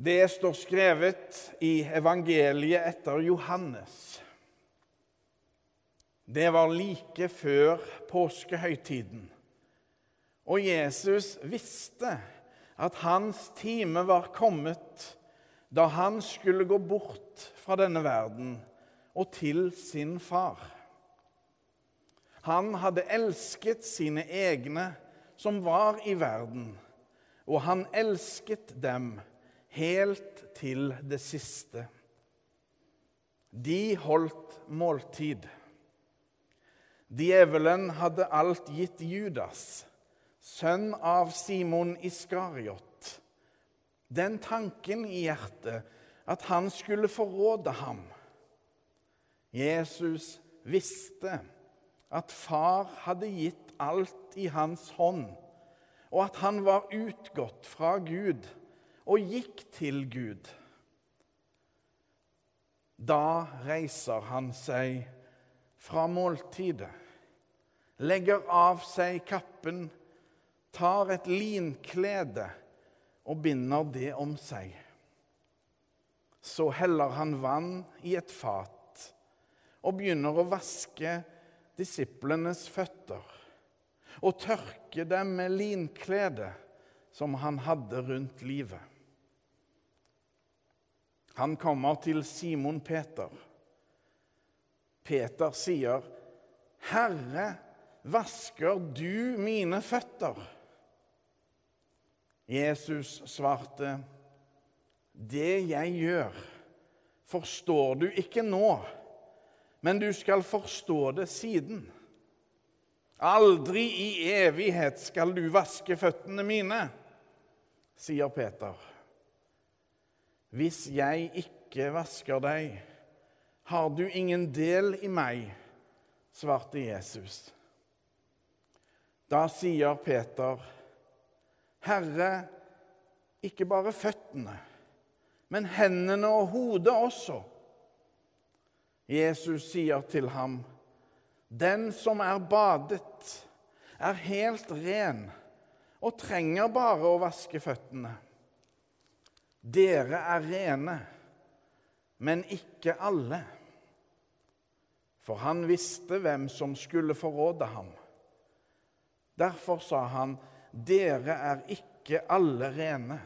Det står skrevet i evangeliet etter Johannes. Det var like før påskehøytiden. Og Jesus visste at hans time var kommet da han skulle gå bort fra denne verden og til sin far. Han hadde elsket sine egne som var i verden, og han elsket dem helt til det siste. De holdt måltid. Djevelen hadde alt gitt Judas, sønn av Simon Iskariot, den tanken i hjertet at han skulle forråde ham. Jesus visste at far hadde gitt alt i hans hånd, og at han var utgått fra Gud og gikk til Gud. Da reiser han seg fra måltidet, legger av seg kappen, tar et linklede og binder det om seg. Så heller han vann i et fat og begynner å vaske disiplenes føtter og tørke dem med linkledet som han hadde rundt livet. Han kommer til Simon Peter. Peter sier, 'Herre, vasker du mine føtter?' Jesus svarte, 'Det jeg gjør, forstår du ikke nå, men du skal forstå det siden.' Aldri i evighet skal du vaske føttene mine, sier Peter. Hvis jeg ikke vasker deg, har du ingen del i meg, svarte Jesus. Da sier Peter, Herre, ikke bare føttene, men hendene og hodet også. Jesus sier til ham, Den som er badet, er helt ren og trenger bare å vaske føttene. Dere er rene, men ikke alle. For han visste hvem som skulle forråde ham. Derfor sa han, dere er ikke alle rene.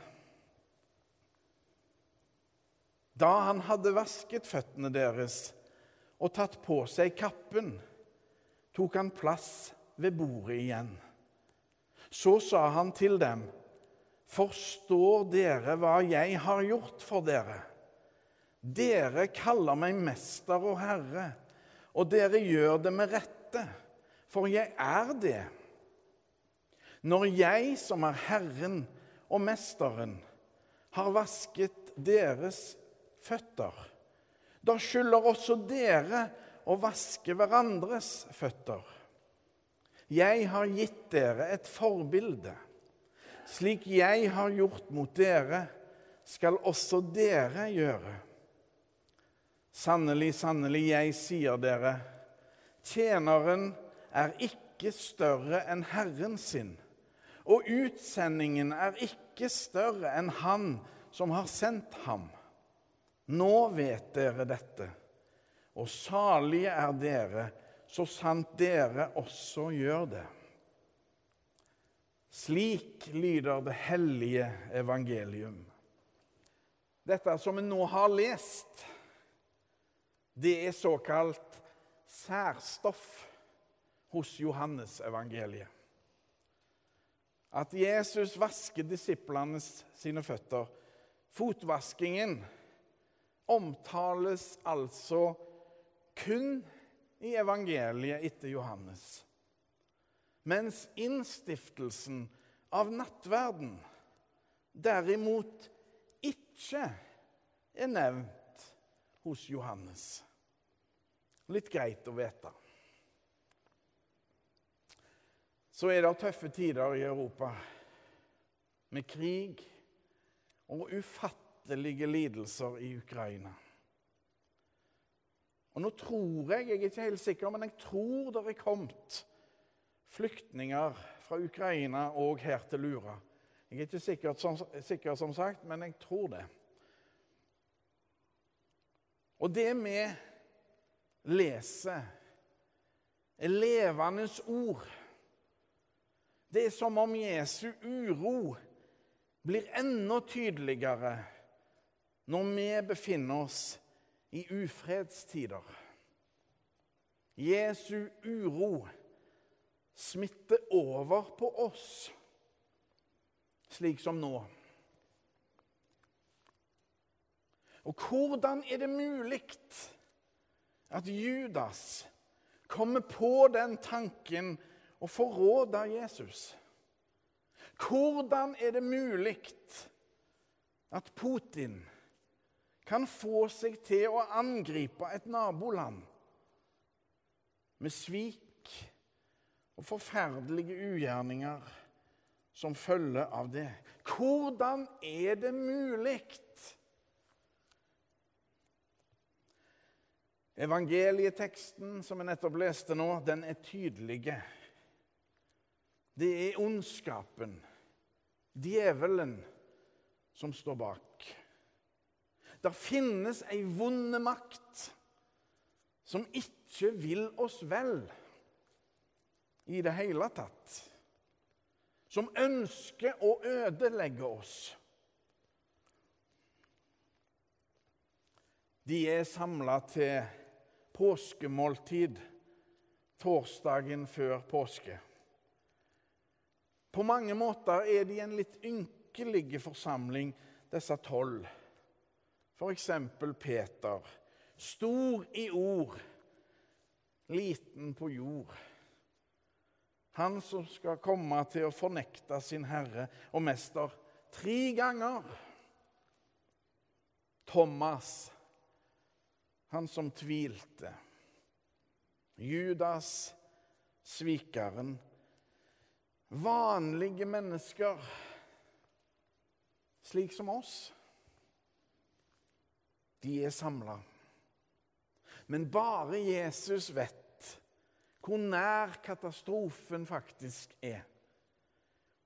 Da han hadde vasket føttene deres og tatt på seg kappen, tok han plass ved bordet igjen. Så sa han til dem, Forstår dere hva jeg har gjort for dere? Dere kaller meg mester og herre, og dere gjør det med rette, for jeg er det. Når jeg, som er Herren og Mesteren, har vasket deres føtter, da skylder også dere å vaske hverandres føtter. Jeg har gitt dere et forbilde. Slik jeg har gjort mot dere, skal også dere gjøre. Sannelig, sannelig, jeg sier dere, tjeneren er ikke større enn Herren sin, og utsendingen er ikke større enn Han som har sendt ham. Nå vet dere dette, og salige er dere, så sant dere også gjør det. Slik lyder det hellige evangelium. Dette som vi nå har lest, det er såkalt særstoff hos Johannes evangeliet. At Jesus vasker disiplene sine føtter. Fotvaskingen omtales altså kun i evangeliet etter Johannes mens innstiftelsen av nattverden derimot ikke er nevnt hos Johannes. Litt greit å vite. Så er det tøffe tider i Europa, med krig og ufattelige lidelser i Ukraina. Og nå tror jeg, jeg er ikke helt sikker, men jeg tror det er kommet flyktninger fra Ukraina og her til Lura. Jeg er ikke sikker som, sikker, som sagt, men jeg tror det. Og det vi leser, er levende ord. Det er som om Jesu uro blir enda tydeligere når vi befinner oss i ufredstider. Jesu uro smitter over på oss, slik som nå. Og hvordan er det mulig at Judas kommer på den tanken å forråde Jesus? Hvordan er det mulig at Putin kan få seg til å angripe et naboland med svik og forferdelige ugjerninger som følge av det? Hvordan er det mulig? Evangelieteksten som jeg nettopp leste nå, den er tydelig. Det er ondskapen, djevelen, som står bak. Det finnes ei vonde makt som ikke vil oss vel i det hele tatt. Som ønsker å ødelegge oss. De er samla til påskemåltid torsdagen før påske. På mange måter er de en litt ynkelig forsamling, disse tolv. F.eks. Peter. Stor i ord, liten på jord. Han som skal komme til å fornekte sin herre og mester tre ganger. Thomas han som tvilte. Judas, svikeren. Vanlige mennesker, slik som oss. De er samla. Men bare Jesus vet hvor nær katastrofen faktisk er.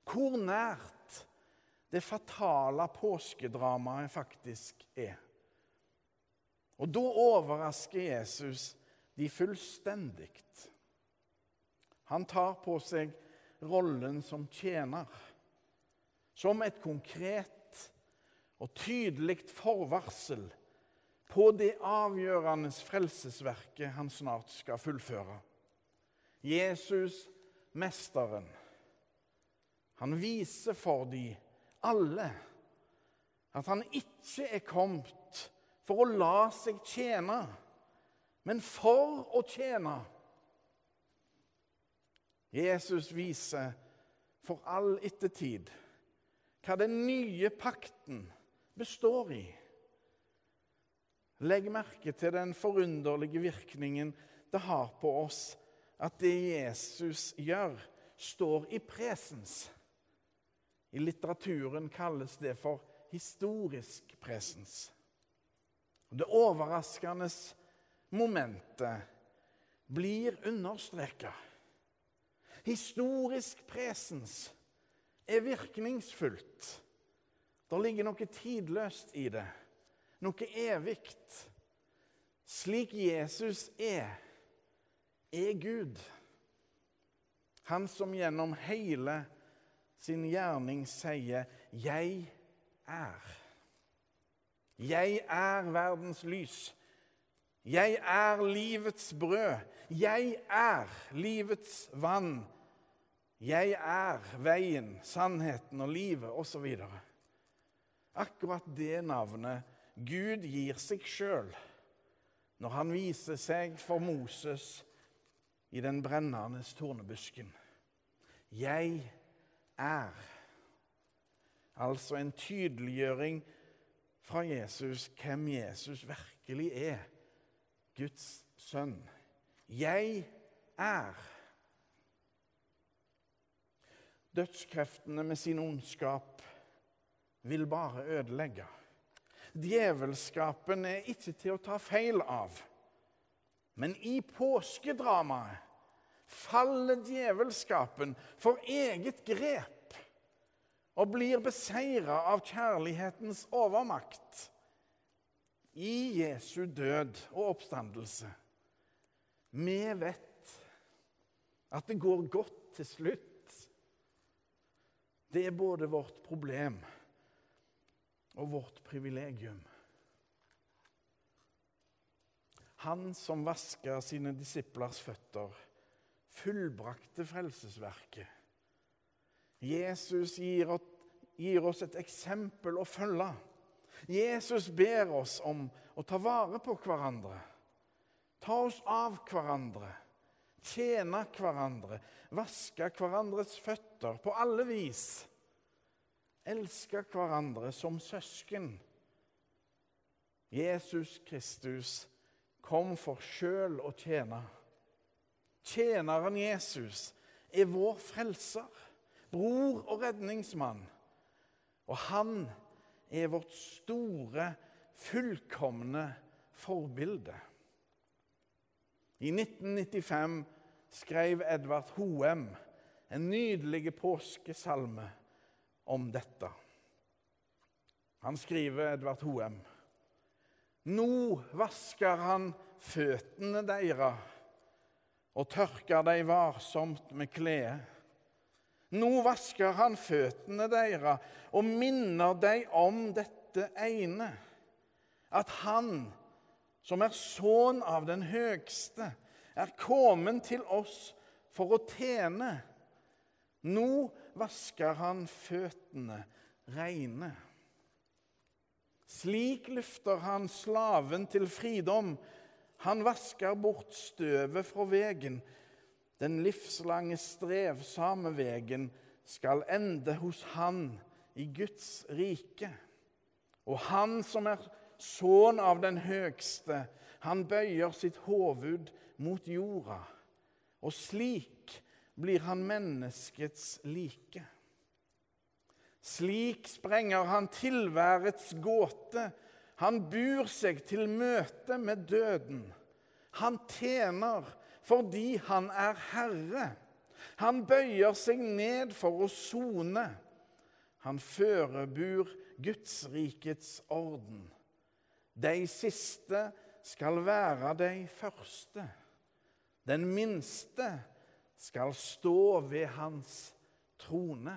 Hvor nært det fatale påskedramaet faktisk er. Og da overrasker Jesus de fullstendig. Han tar på seg rollen som tjener, som et konkret og tydelig forvarsel på det avgjørende frelsesverket han snart skal fullføre. Jesus, Mesteren, han viser for de alle at han ikke er kommet for å la seg tjene, men for å tjene. Jesus viser for all ettertid hva den nye pakten består i. Legg merke til den forunderlige virkningen det har på oss at det Jesus gjør, står i presens. I litteraturen kalles det for historisk presens. Det overraskende momentet blir understreka. Historisk presens er virkningsfullt. Det ligger noe tidløst i det, noe evig. Slik Jesus er, er Gud. Han som gjennom hele sin gjerning sier 'Jeg er'. Jeg er verdens lys. Jeg er livets brød. Jeg er livets vann. Jeg er veien, sannheten og livet, osv. Akkurat det navnet Gud gir seg sjøl når han viser seg for Moses i den brennende tornebusken. Jeg er. Altså en tydeliggjøring fra Jesus hvem Jesus virkelig er. Guds sønn. Jeg er. Dødskreftene med sin ondskap vil bare ødelegge. Djevelskapen er ikke til å ta feil av. Men i påskedramaet faller djevelskapen for eget grep og blir beseira av kjærlighetens overmakt. i Jesu død og oppstandelse. Vi vet at det går godt til slutt. Det er både vårt problem og vårt privilegium. Han som vaska sine disiplers føtter, fullbrakte frelsesverket. Jesus gir oss et eksempel å følge. Jesus ber oss om å ta vare på hverandre, ta oss av hverandre, tjene hverandre, vaske hverandres føtter på alle vis, elske hverandre som søsken. Jesus Kristus kom for sjøl å tjene. Tjeneren Jesus er vår frelser, bror og redningsmann. Og han er vårt store, fullkomne forbilde. I 1995 skrev Edvard Hoem en nydelig påskesalme om dette. Han skriver, Edvard Hoem, Nå vasker han føttene deres og tørker dem varsomt med kledet. Nå vasker han føttene deres og minner dem om dette ene, at han, som er sønn av den høgste, er kommet til oss for å tjene. Nå vasker han føttene reine. Slik løfter han slaven til fridom. Han vasker bort støvet fra vegen. Den livslange, strevsame vegen skal ende hos Han i Guds rike. Og Han som er sønn av den høgste, han bøyer sitt hoved mot jorda. Og slik blir han menneskets like. Slik sprenger han tilværets gåte. Han bur seg til møte med døden. Han tjener fordi han er herre. Han bøyer seg ned for å sone. Han førebur Gudsrikets orden. De siste skal være de første. Den minste skal stå ved hans trone.